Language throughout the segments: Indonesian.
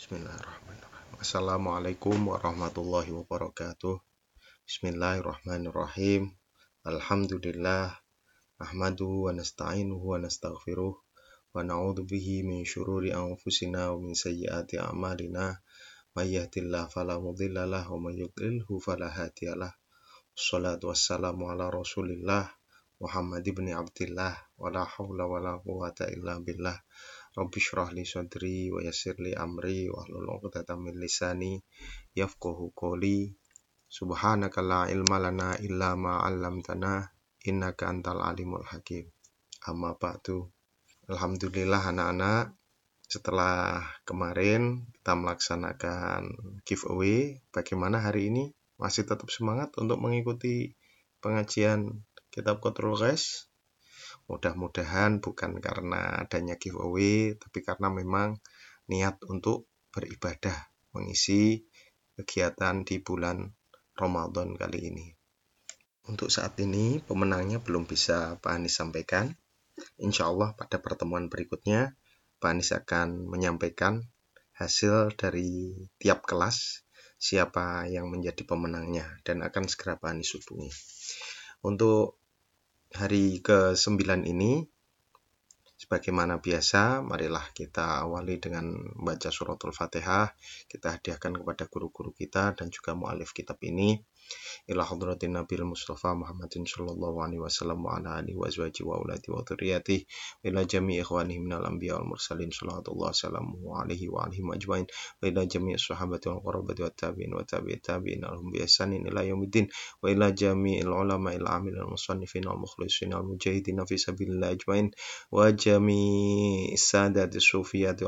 Bismillahirrahmanirrahim. Assalamualaikum warahmatullahi wabarakatuh. Bismillahirrahmanirrahim. Alhamdulillah. Ahmaduhu wa nasta'inuhu wa nastaghfiruh. Wa na'udhu bihi min syururi anfusina wa min sayyiati a'malina. May yahdihillahu fala mudhillalah wa may yudlilhu fala hadiyalah. Wassalatu wassalamu ala Rasulillah Muhammad ibn Abdillah wa la haula wa la quwata illa billah. Rabbi syrah li sadri wa yassir li amri wa hlul 'uqdatam min lisani yafqahu qawli. Subhanaka la ilma lana illa ma 'allamtana innaka antal alimul hakim. Amma ba'du. Alhamdulillah anak-anak setelah kemarin kita melaksanakan giveaway, bagaimana hari ini? Masih tetap semangat untuk mengikuti pengajian kitab Qatrul Ghais? Mudah-mudahan bukan karena adanya giveaway, tapi karena memang niat untuk beribadah, mengisi kegiatan di bulan Ramadan kali ini. Untuk saat ini pemenangnya belum bisa Pak Anies sampaikan. Insya Allah pada pertemuan berikutnya Pak Anies akan menyampaikan hasil dari tiap kelas siapa yang menjadi pemenangnya dan akan segera Pak Anies hubungi. Untuk hari ke-9 ini sebagaimana biasa marilah kita awali dengan membaca suratul Fatihah. Kita hadiahkan kepada guru-guru kita dan juga mualif kitab ini ila hadratin nabil mustafa Muhammadin sallallahu alaihi wasallam wa ala alihi wa azwaji wa auladi wa dzurriyyati wa ila jami ikhwanihi minal anbiya wal mursalin sallallahu salamu alaihi wa alihi majmain wa ila jami sahabati wal qarabati wat tabi'in wa tabi'it tabi'in lahum bi ihsanin ila yaumiddin wa ila jami'il ulama il amil al musannifin al mukhlisin al mujahidin fi sabilillah ajmain wa jami sadat sufiyat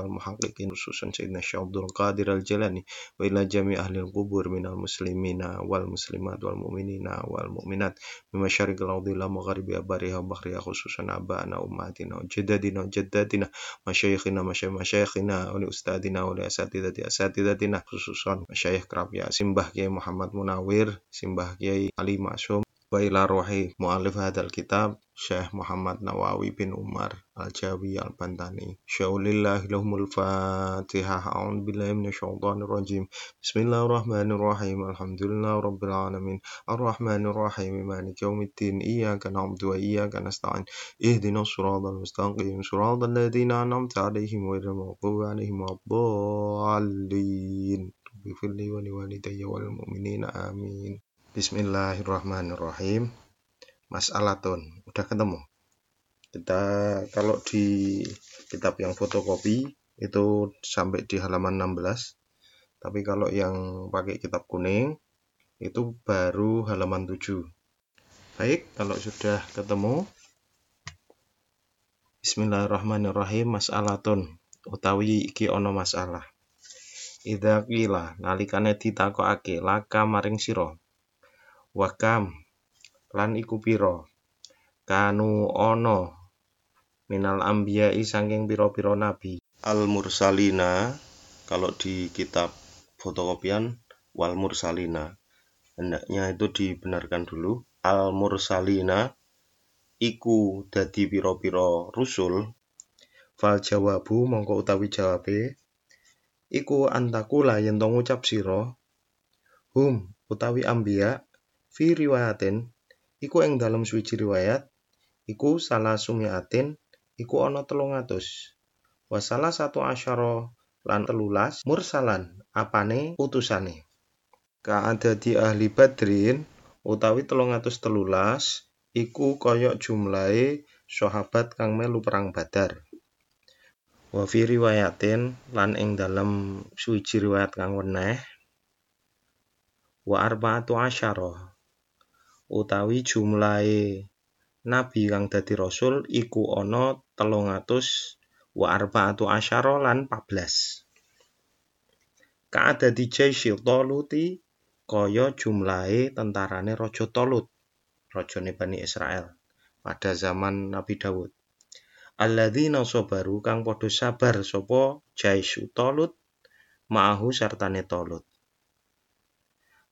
muslimat wal mu'minina wal mu'minat. Min masyariqil ardi ila magharibiha bariha bahriha khususan abana ummatina jaddadina jaddatina masyayikhina masyayikhina wa li ustadina wa li asatidati asatidatina khususan masyayikh kerabia simbah Kiai Muhammad Munawir simbah Kiai Ali Masum وإلى روح مؤلف هذا الكتاب شيخ محمد نواوي بن عمر الجاوي البنداني شو لله لهم الفاتحة أعوذ بالله من الشيطان الرجيم بسم الله الرحمن الرحيم الحمد لله رب العالمين الرحمن الرحيم مالك يوم الدين إياك نعبد وإياك نستعين اهدنا الصراط المستقيم صراط الذين أنعمت عليهم غير المغضوب عليهم ولا الضالين اغفر لي ولوالدي والمؤمنين آمين Bismillahirrahmanirrahim. Mas'alatun udah ketemu? Kita kalau di kitab yang fotokopi itu sampai di halaman 16 tapi kalau yang pakai kitab kuning itu baru halaman 7 baik kalau sudah ketemu Bismillahirrahmanirrahim mas'alatun utawi iki ono masalah. Idza qila nalikane ditakokake laka maring sira wakam lan iku pira? Kanu ono minal ambiyai saking piro-piro nabi. Al mursalina kalau di kitab fotokopian wal mursalina. Hendaknya itu dibenarkan dulu. Al mursalina iku dadi piro-piro rusul. Fal jawabu mongko utawi jawabe iku antakula yen to ngucap sira. Hum utawi ambia fi riwayatin iku ing dalam suci riwayat iku salah sumiatin iku ana telung atus. Wasalah satu asyara lan telulas mursalan apane utusane. Di ahli badrin utawi telung atus telulas iku koyok jumlahe sahabat kang melu perang badar. Wa fi riwayatin lan ing dalam suci riwayat kang weneh. Wa arba'atu asyara utawi jumlahe nabi kang dadi rasul iku ana 300 wa arba'atu asyara lan 14 Kaada di Jaisil Toluti kaya jumlahe tentarane Raja Tolut, rajane Bani Israel pada zaman Nabi Dawud. Alladzina sabaru kang padha sabar sapa Jaisu Tolut ma'ahu sartane Tolut.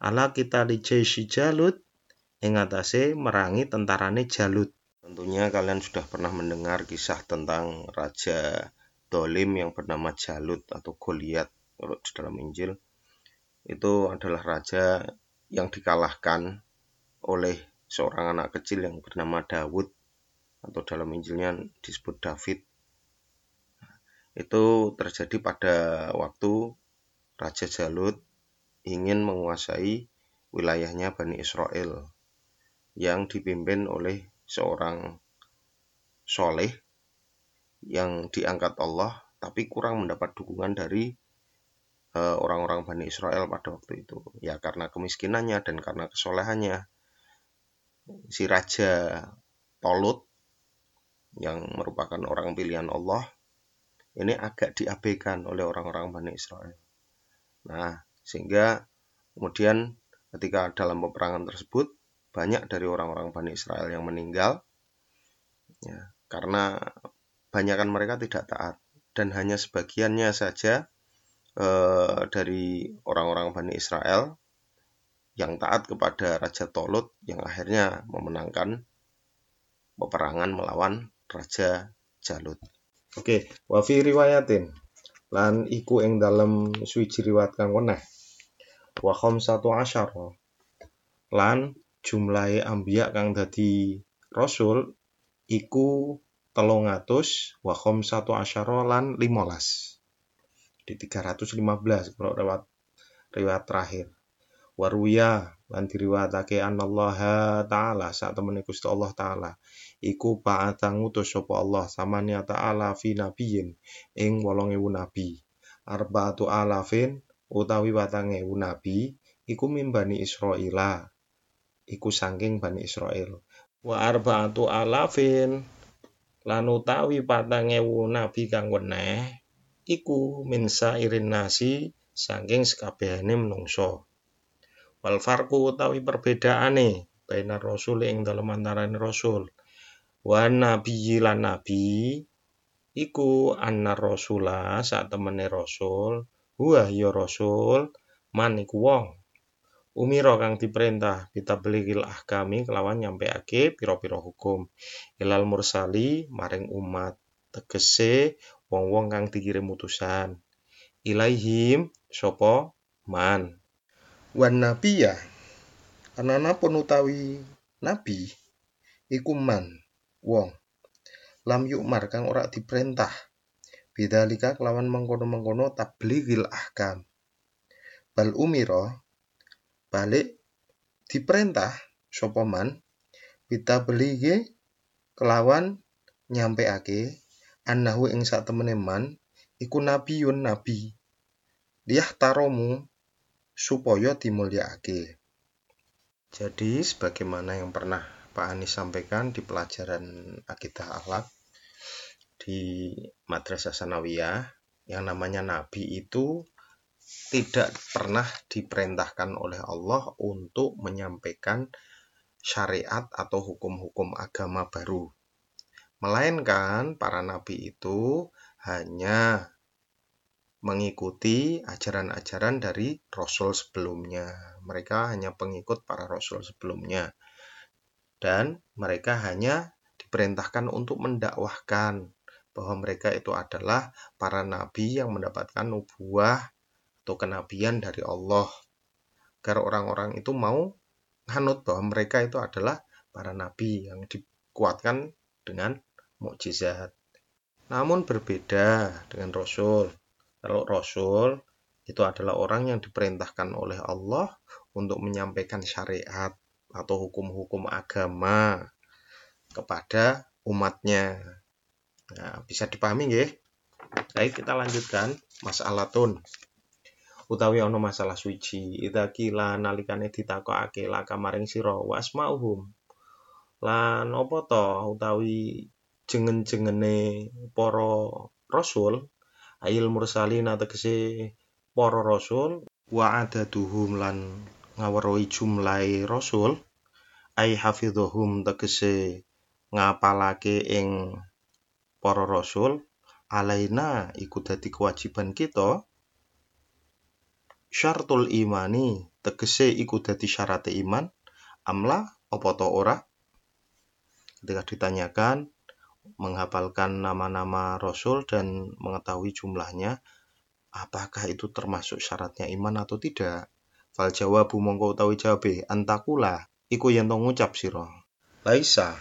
Ala kita li Jaisi Jalut ing atase merangi tentarane Jalut. Tentunya kalian sudah pernah mendengar kisah tentang Raja Dolim yang bernama Jalut atau Goliat di dalam Injil itu adalah raja yang dikalahkan oleh seorang anak kecil yang bernama Daud atau dalam Injilnya disebut David. Itu terjadi pada waktu Raja Jalut ingin menguasai wilayahnya Bani Israel yang dipimpin oleh seorang soleh yang diangkat Allah tapi kurang mendapat dukungan dari eh, orang-orang Bani Israel pada waktu itu ya karena kemiskinannya dan karena kesolehannya si Raja Tolut yang merupakan orang pilihan Allah ini agak diabaikan oleh orang-orang Bani Israel. Nah, sehingga kemudian ketika dalam peperangan tersebut banyak dari orang-orang Bani Israel yang meninggal ya, karena banyakkan mereka tidak taat dan hanya sebagiannya saja eh, dari orang-orang Bani Israel yang taat kepada Raja Tolut yang akhirnya memenangkan peperangan melawan Raja Jalut. Oke, wa fi riwayatin lan iku ing dalem suwiji riwayat kang weneh. Wa khamsatu asyara lan jumlahe ambiya kang dadi rasul iku telung atus wa khamsatu asyara lan 15 di 315 kalau lewat riwayat terakhir. Waruya lan diriwayatake anallaha taala saat temene Gusti Allah taala. Iku ba'atha ngutus sapa Allah samania taala fi nabiyin ing 8000 nabi. Arba'atu alafin utawi 4000 nabi iku mimbani Israila iku saking Bani Israel. Wa arba'atu alafin lan utawi 4000 nabi kang weneh iku min sairin nasi saking sekabehane menungso. Wal farqu utawi perbedaane baina rasul ing dalem antarané rasul. Wa nabi lan nabi iku anna rasula sak temene rasul huwa ya rasul man iku wong umira kang diperintah kita beligil ahkami kelawan nyampeake pira-pira hukum. Ilal mursali maring umat tegese wong-wong kang dikirim utusan. Ilaihim sapa man. Wan nabiya anana pun utawi nabi? Iku man wong. Lam yukmar kang ora diperintah. Bidzalika kelawan mengkono-mengkono tablighil ahkam. Bal umira balik diperintah sapa man kita belige kelawan nyampeake annahu ing sak temene man iku nabiyun nabi liyah taromu supaya dimulyakake. Jadi sebagaimana yang pernah Pak Anies sampaikan di pelajaran akidah akhlak di Madrasah Sanawiyah yang namanya nabi itu tidak pernah diperintahkan oleh Allah untuk menyampaikan syariat atau hukum-hukum agama baru. Melainkan para nabi itu hanya mengikuti ajaran-ajaran dari rasul sebelumnya. Mereka hanya pengikut para rasul sebelumnya. Dan mereka hanya diperintahkan untuk mendakwahkan bahwa mereka itu adalah para nabi yang mendapatkan nubuah atau kenabian dari Allah. Agar orang-orang itu mau hanut bahwa mereka itu adalah para nabi yang dikuatkan dengan mukjizat. Namun berbeda dengan rasul. Kalau Rasul itu adalah orang yang diperintahkan oleh Allah untuk menyampaikan syariat atau hukum-hukum agama kepada umatnya. Nah, bisa dipahami nggih? Baik, kita lanjutkan masalah tun. Utawi ana masalah suci, idza kila nalikane ditakokake laka maring sira wasmauhum. Lan apa to utawi jengen-jengene para rasul ayil mursalin tegese para rasul wa adaduhum lan ngaweruhi jumlahe rasul ai hafidhuhum tegese ngapalake ing para rasul alaina iku dadi kewajiban kita syartul imani tegese iku dadi syarat iman amla apa to ora ketika ditanyakan menghafalkan nama-nama rasul dan mengetahui jumlahnya apakah itu termasuk syaratnya iman atau tidak? Fal jawabu mongko utawi jawabe antakula iku yen ngucap sira. Laisa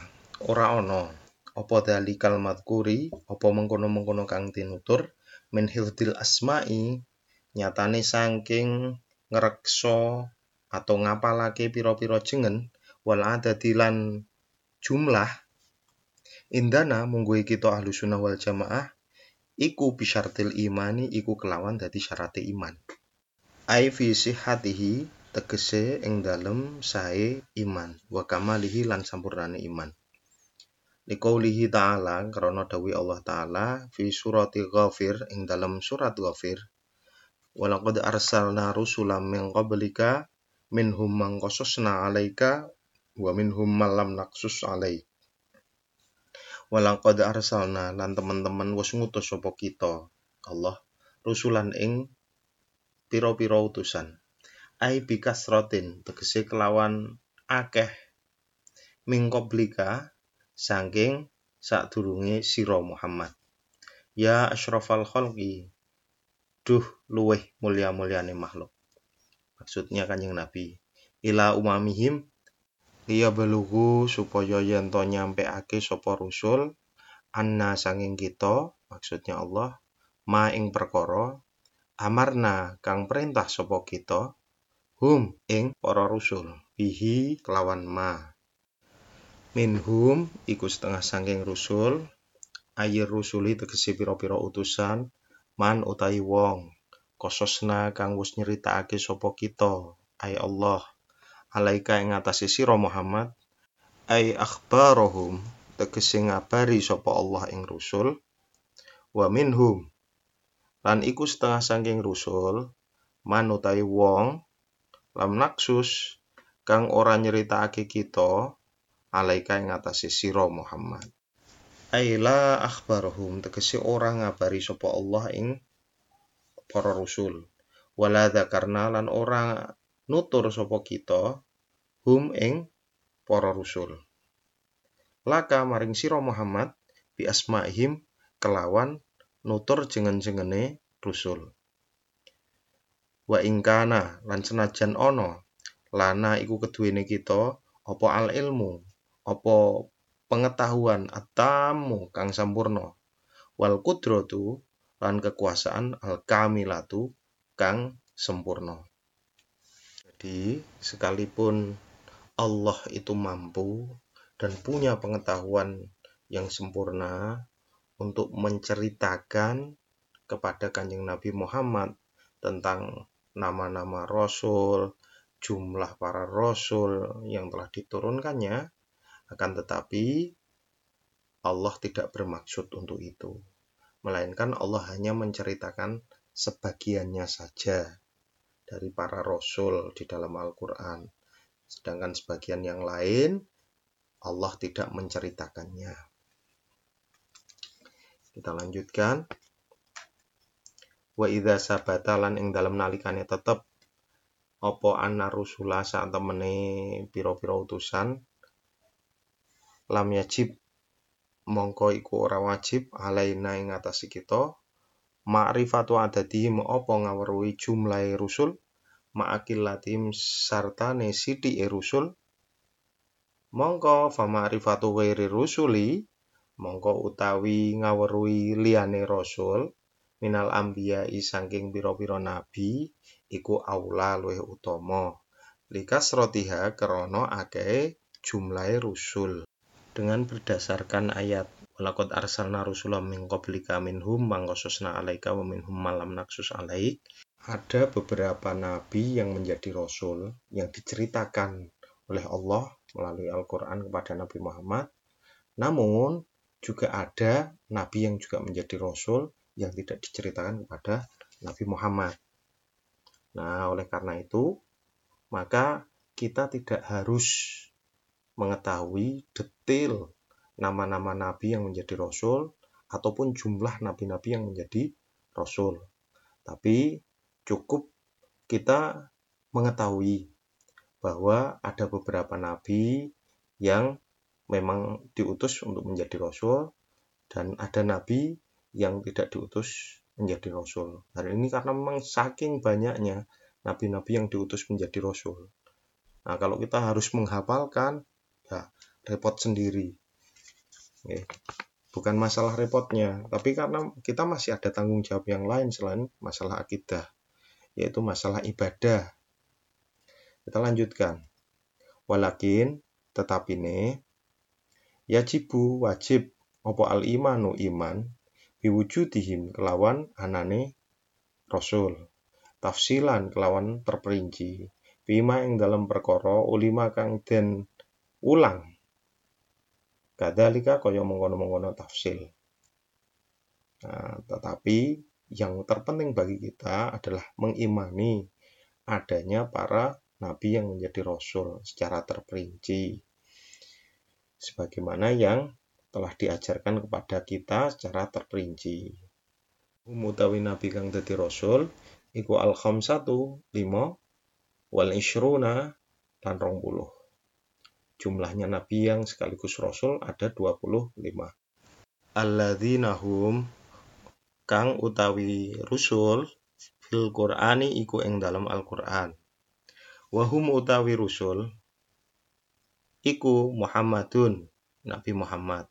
ora ana apa dalikal madkuri apa mengkono-mengkono kang tinutur min hifdil asma'i nyatane saking ngrekso atau ngapalake pira-pira jengen wal adadilan jumlah. Indana mungguhi kita ahlu sunnah wal jamaah iku bisyartil imani iku kelawan dadi syarate iman. Ai fi sihatihi tegese ing dalem sae iman wa kamalihi lan sampurnane iman. Liqaulihi ta'ala krana dawuh Allah taala fi surati ghafir ing dalem surat ghafir walaqad arsalna rusulam min qablika minhum man qasasna alaika wa minhum man lam naqsus alaik. Walaqad arsalna lan teman-teman wis ngutus sapa kita Allah rusulan ing pira-pira utusan. Ai bikasratin tegese kelawan akeh. Mingkoblika saking sadurunge sira Muhammad. Ya asyrafal khalqi duh luweh mulia-muliane makhluk. Maksudnya kanjeng Nabi ila umamihim liya belugu supaya yen to nyampeake sapa rusul anna sanging kita maksudnya Allah ma ing perkara amarna kang perintah sapa kita hum ing para rusul bihi kelawan ma. Minhum iku setengah sangking rusul ayir rusuli tegesi pira-pira utusan man utai wong kososna kang wis nyeritakake sapa kita ay Allah alaika ing atase sira Muhammad ay akhbarahum tegese ngabari sapa Allah ing rusul wa minhum. Lan iku setengah sangking rusul man utai wong lam naksus kang ora nyeritakake kita alaika ing atase sira Muhammad Aila akhbarhum tegese ora ngabari sapa Allah ing para rusul. Wala dzakarna lan ora nutur sapa kita hum ing para rusul. Laka maring sira Muhammad bi asma'ihim kelawan nutur jengen-jengene rusul. Wa ingkana lan senajan ana lana iku keduwene kita apa al ilmu apa pengetahuan atamu kang sampurna wal kudratu lan kekuasaan al kamilatu kang sempurna jadi sekalipun Allah itu mampu dan punya pengetahuan yang sempurna untuk menceritakan kepada Kanjeng Nabi Muhammad tentang nama-nama rasul, jumlah para rasul yang telah diturunkannya, akan tetapi Allah tidak bermaksud untuk itu, melainkan Allah hanya menceritakan sebagiannya saja dari para rasul di dalam Al-Quran, sedangkan sebagian yang lain Allah tidak menceritakannya. Kita lanjutkan. Wa idza sabata lan ing dalem nalikane tetep apa anna rusula sak temene pira-pira utusan lam yajib mongko iku ora wajib alaina ing atase kita ma'rifatu adadihim apa ngaweruhi jumlahe rusul ma'akillatim sartane sithike rusul. Mongko fa ma'rifatu ghairi rusuli mongko utawi ngaweruhi liyane rasul minal ambia saking pira-pira nabi iku aula luwih utama. Likas rotiha krana akeh jumlahe rusul dengan berdasarkan ayat walaqad arsalna rusulam min qablika minhum mangqasusna alaika wa minhum malam naksus alaik ada beberapa nabi yang menjadi rasul yang diceritakan oleh Allah melalui Al-Quran kepada Nabi Muhammad namun juga ada nabi yang juga menjadi rasul yang tidak diceritakan kepada Nabi Muhammad. Nah, oleh karena itu, maka kita tidak harus mengetahui detail nama-nama nabi yang menjadi rasul ataupun jumlah nabi-nabi yang menjadi rasul. Tapi cukup kita mengetahui bahwa ada beberapa nabi yang memang diutus untuk menjadi rasul dan ada nabi yang tidak diutus menjadi rasul. Hari ini karena memang saking banyaknya nabi-nabi yang diutus menjadi rasul. Nah, kalau kita harus menghafalkan, ya repot sendiri. Oke. Bukan masalah repotnya, tapi karena kita masih ada tanggung jawab yang lain selain masalah akidah, yaitu masalah ibadah. Kita lanjutkan. Walakin tetapi ne yajibu wajib opo al imanu iman biwujudihim kelawan anane rasul tafsilan kelawan terperinci bima yang dalam perkara ulima kang den ulang kadalika kaya mengkono-mengkono tafsil nah, tetapi yang terpenting bagi kita adalah mengimani adanya para nabi yang menjadi rasul secara terperinci sebagaimana yang telah diajarkan kepada kita secara terperinci. Umutawi nabi kang dadi rasul iku al khamsatu lima wal ishruna lan rong puluh. Jumlahnya nabi yang sekaligus rasul ada 25. Alladzina hum kang utawi rusul fil Qur'ani iku ing dalam Al-Qur'an. Wahum utawi rusul iku Muhammadun Nabi Muhammad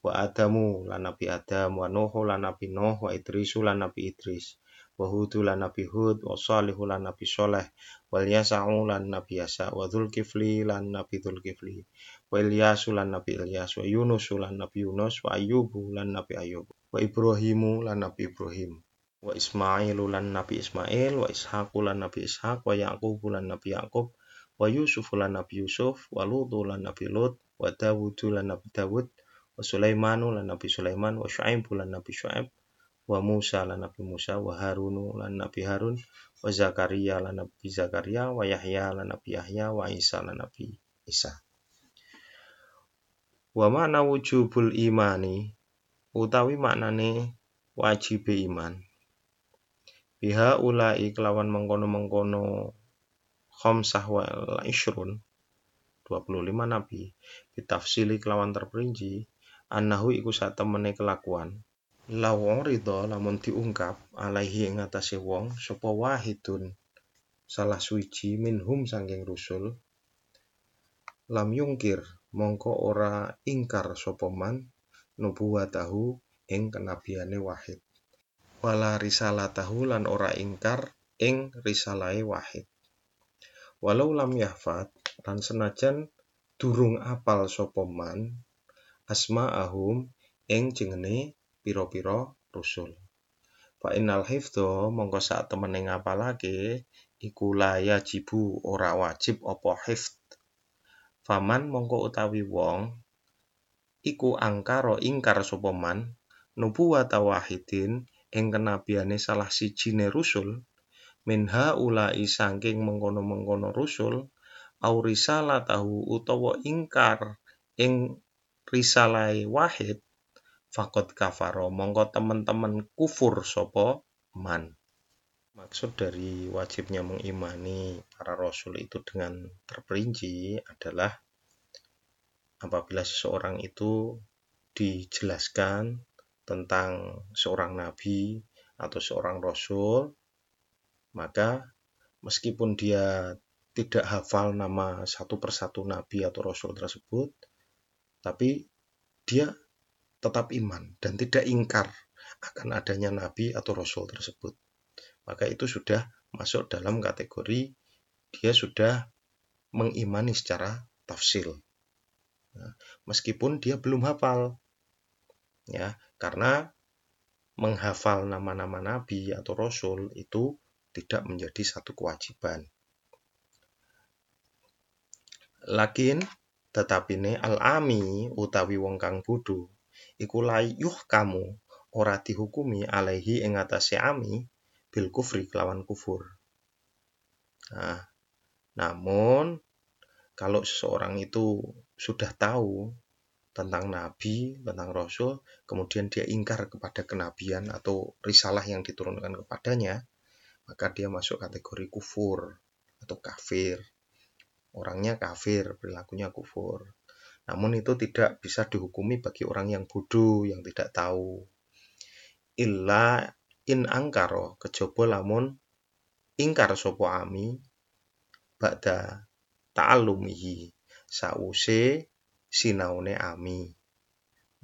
wa Adamu lan Nabi Adam wa Nuhu lan Nabi Nuh wa Idrisu lan Nabi Idris wa lan Nabi Hud wa Salihu lan Nabi Soleh wa Yasa'u lan Nabi Yasa wa Dzulkifli lan Nabi Dzulkifli wa Ilyasu lan Nabi Ilyas wa Yunus lan Nabi Yunus wa Ayyubu lan Nabi Ayyub wa Ibrahimu lan Nabi Ibrahim wa Ismailu lan Nabi Ismail wa Ishaqu lan Nabi Ishaq wa Yaqub lan Nabi Yaqub wa Yusuf lan Nabi Yusuf wa Lut lan Nabi Lut wa Dawud lan Nabi Dawud wa Sulaimanu lan Nabi Sulaiman wa Syu'aib lan Nabi Syu'aib wa Musa lan Nabi Musa wa Harunu lan Nabi Harun wa Zakaria lan Nabi Zakaria wa Yahya lan Nabi Yahya wa Isa lan Nabi Isa. Wa makna wujubul imani utawi maknane wajib iman. Biha ulai kelawan mengkono-mengkono khamsah wal ishrun 25 nabi. Bitafsili kelawan terperinci annahu iku satemene kelakuan law ridho lamun diungkap alaihi ing atase wong sapa wahidun? Salah suci minhum sangking rusul. Lam yungkir mongko ora ingkar sapa man nubuwatahu ing kenabiane wahid. Wala risalatahu lan ora ingkar ing risalahe wahid. Walau lam yahfad lan senajan durung apal sapa man asma'ahum ing jengene pira-pira rusul. Fa innal hifdha mongko sak temene ngapalake iku laya jibu ora wajib apa hifd. Faman mongko utawi wong iku angkara ingkar sapa man nubuwat wahidin ing kenabiane salah sijine rusul minha ulai saking mengkono-mengkono rusul au risalatahu utawa ingkar ing risalai wahid fakot kafaro mongko teman-teman kufur sopo man. Maksud dari wajibnya mengimani para rasul itu dengan terperinci adalah apabila seseorang itu dijelaskan tentang seorang nabi atau seorang rasul maka meskipun dia tidak hafal nama satu persatu nabi atau rasul tersebut tapi dia tetap iman dan tidak ingkar akan adanya nabi atau rasul tersebut. Maka itu sudah masuk dalam kategori dia sudah mengimani secara tafsil. Nah, meskipun dia belum hafal. Ya, karena menghafal nama-nama nabi atau rasul itu tidak menjadi satu kewajiban. Lakin tetapi ne al-ami utawi wong kang bodho iku layuh kamu ora dihukumi alaihi ing ami bil kufri kelawan kufur. Nah, namun kalau seseorang itu sudah tahu tentang nabi, tentang rasul, kemudian dia ingkar kepada kenabian atau risalah yang diturunkan kepadanya, maka dia masuk kategori kufur atau kafir orangnya kafir, perilakunya kufur. Namun itu tidak bisa dihukumi bagi orang yang bodoh, yang tidak tahu. Illa in angkaro kejaba lamun ingkar sapa ami ba'da ta'allumihi sause sinaune ami.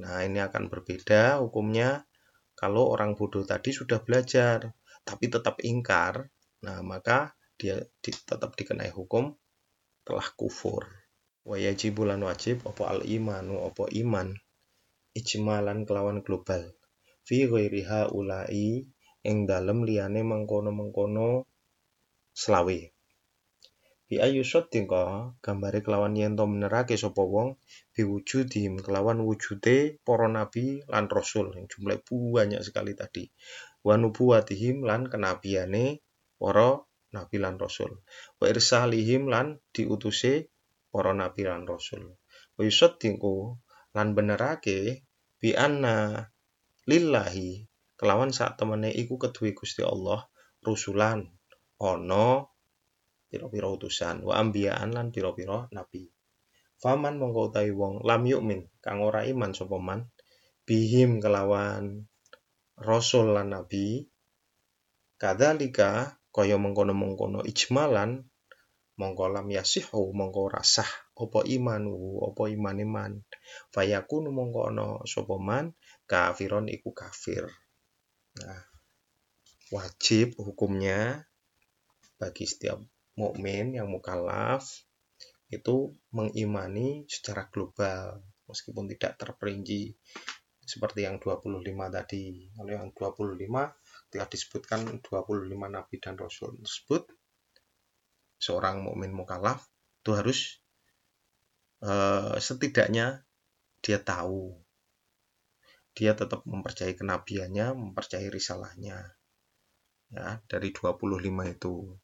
Nah, ini akan berbeda hukumnya kalau orang bodoh tadi sudah belajar tapi tetap ingkar. Nah, maka dia di, tetap dikenai hukum telah kufur. Wa yajibulan wajib opo al imanu opo iman. Ijmalan kelawan global. Fi ghairiha ulai ing dalem liyane mengkono-mengkono selawe. Bi ayu tingko gambare kelawan yen to menerake sapa wong biwujudim kelawan wujude para nabi lan rasul. Yang jumlah banyak sekali tadi. Wa nubuwatihim lan kenabiane para nabi lan rasul. Wa irsalihim lan diutuse para nabi lan rasul. Wa tingko lan benerake bi anna lillahi kelawan saat temene iku kedue Gusti Allah rusulan ana pira-pira utusan wa ambiyaan lan pira-pira nabi. Faman mongko wong lam yukmin kang ora iman sapa man bihim kelawan rasul lan nabi kadzalika kaya mengkono-mengkono ijmalan mongko lam yasihu mongko rasah apa imanu apa iman iman? Fayakunu mongko ana sapa man? Kafiron iku kafir. Nah wajib hukumnya bagi setiap mukmin yang mukallaf itu mengimani secara global meskipun tidak terperinci seperti yang 25 tadi. Kalau yang 25 telah disebutkan 25 nabi dan rasul tersebut seorang mukmin mukallaf itu harus uh, setidaknya dia tahu. Dia tetap mempercayai kenabiannya, mempercayai risalahnya. Ya, dari 25 itu.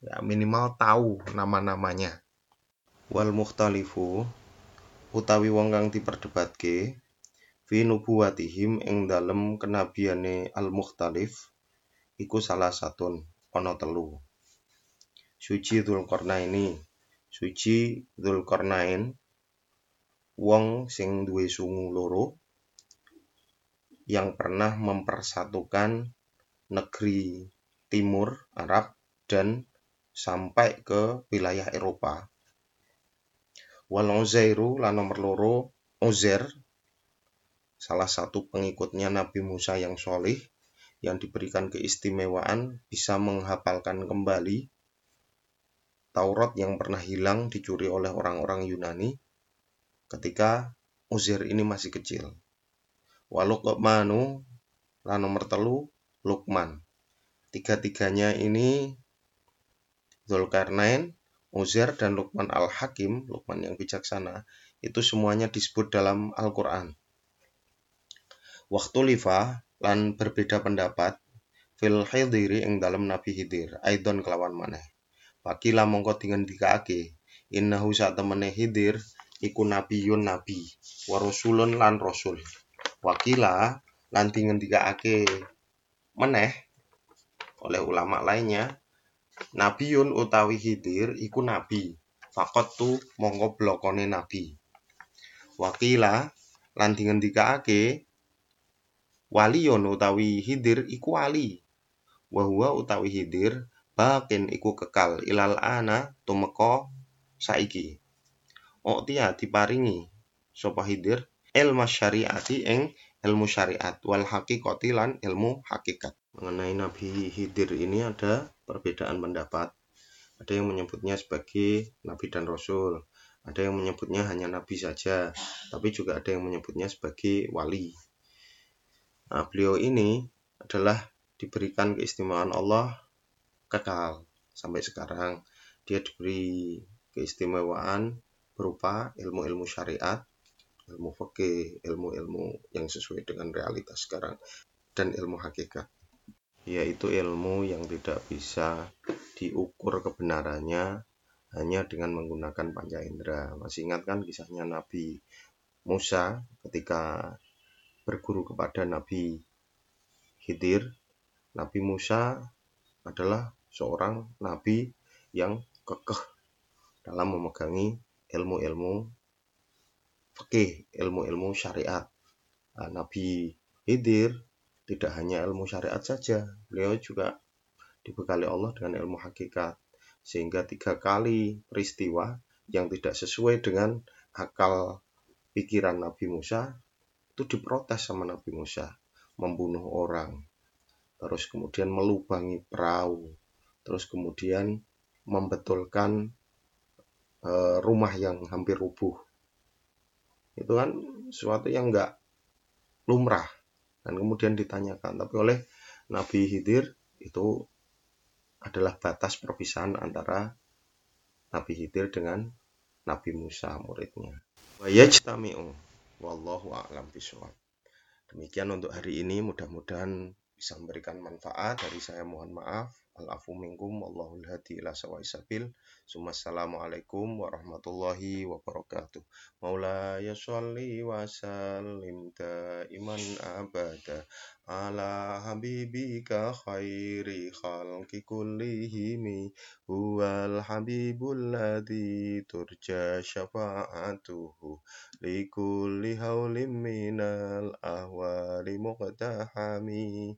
Ya minimal tahu nama-namanya. Wal mukhtalifu utawi wong kang diperdebatke fi nubuwatihim ing dalem kenabiane al mukhtalif iku salah satun ana telu suci Dzulkarnaini suci Dzulkarnain wong sing duwe sungu loro yang pernah mempersatukan negeri timur Arab dan sampai ke wilayah Eropa. Wal Uzairu lan nomor loro Uzair salah satu pengikutnya Nabi Musa yang solih yang diberikan keistimewaan bisa menghafalkan kembali Taurat yang pernah hilang dicuri oleh orang-orang Yunani ketika Uzair ini masih kecil. Walukmanu lan nomor telu Lukman. Tiga-tiganya ini Zulkarnain, Uzair, dan Luqman al-Hakim, Luqman yang bijaksana, itu semuanya disebut dalam Al-Quran. Waktu lifa lan berbeda pendapat fil hidiri ing dalam Nabi Hidir, aidon kelawan maneh. Wakila mongko dengan dikaake, innahu saat temene Hidir, iku nabiyun nabi, warusulun lan rasul. Wakila lan dikaake meneh oleh ulama lainnya Nabiun utawi Hidir iku nabi. Fakot tu mongko blokone nabi. Wakila lan dingendikake waliyon utawi Hidir iku wali. Wahua utawi Hidir bakin iku kekal ilal ana tumeka saiki. Oktia diparingi sapa Hidir ilmu syariati ing ilmu syariat wal hakikati lan ilmu hakikat. Mengenai Nabi Hidir ini ada perbedaan pendapat. Ada yang menyebutnya sebagai nabi dan rasul, ada yang menyebutnya hanya nabi saja, tapi juga ada yang menyebutnya sebagai wali. Nah, beliau ini adalah diberikan keistimewaan Allah kekal sampai sekarang. Dia diberi keistimewaan berupa ilmu-ilmu syariat, ilmu fikih, ilmu-ilmu yang sesuai dengan realitas sekarang, dan ilmu hakikat yaitu ilmu yang tidak bisa diukur kebenarannya hanya dengan menggunakan panca indera. Masih ingat kan kisahnya Nabi Musa ketika berguru kepada Nabi Khidir. Nabi Musa adalah seorang nabi yang kekeh dalam memegangi ilmu-ilmu fikih, ilmu-ilmu syariat. Nah, nabi Khidir tidak hanya ilmu syariat saja, beliau juga dibekali Allah dengan ilmu hakikat. Sehingga tiga kali peristiwa yang tidak sesuai dengan akal pikiran Nabi Musa itu diprotes sama Nabi Musa, membunuh orang, terus kemudian melubangi perahu, terus kemudian membetulkan e, rumah yang hampir rubuh. Itu kan sesuatu yang enggak lumrah dan kemudian ditanyakan. Tapi oleh Nabi Khidir itu adalah batas perpisahan antara Nabi Khidir dengan Nabi Musa muridnya. Wa yajtami'u wallahu a'lam bishawab. Demikian untuk hari ini mudah-mudahan bisa memberikan manfaat dari saya mohon maaf Al-afu minkum wallahul hadi ila sawai sabil. Assalamualaikum warahmatullahi wabarakatuh. Maulaya sholli wa sallim iman abada ala habibika khairi khalqi kullihimi huwal habibul ladhi turja syafa'atuhu likulli haulim minal ahwali muqtahami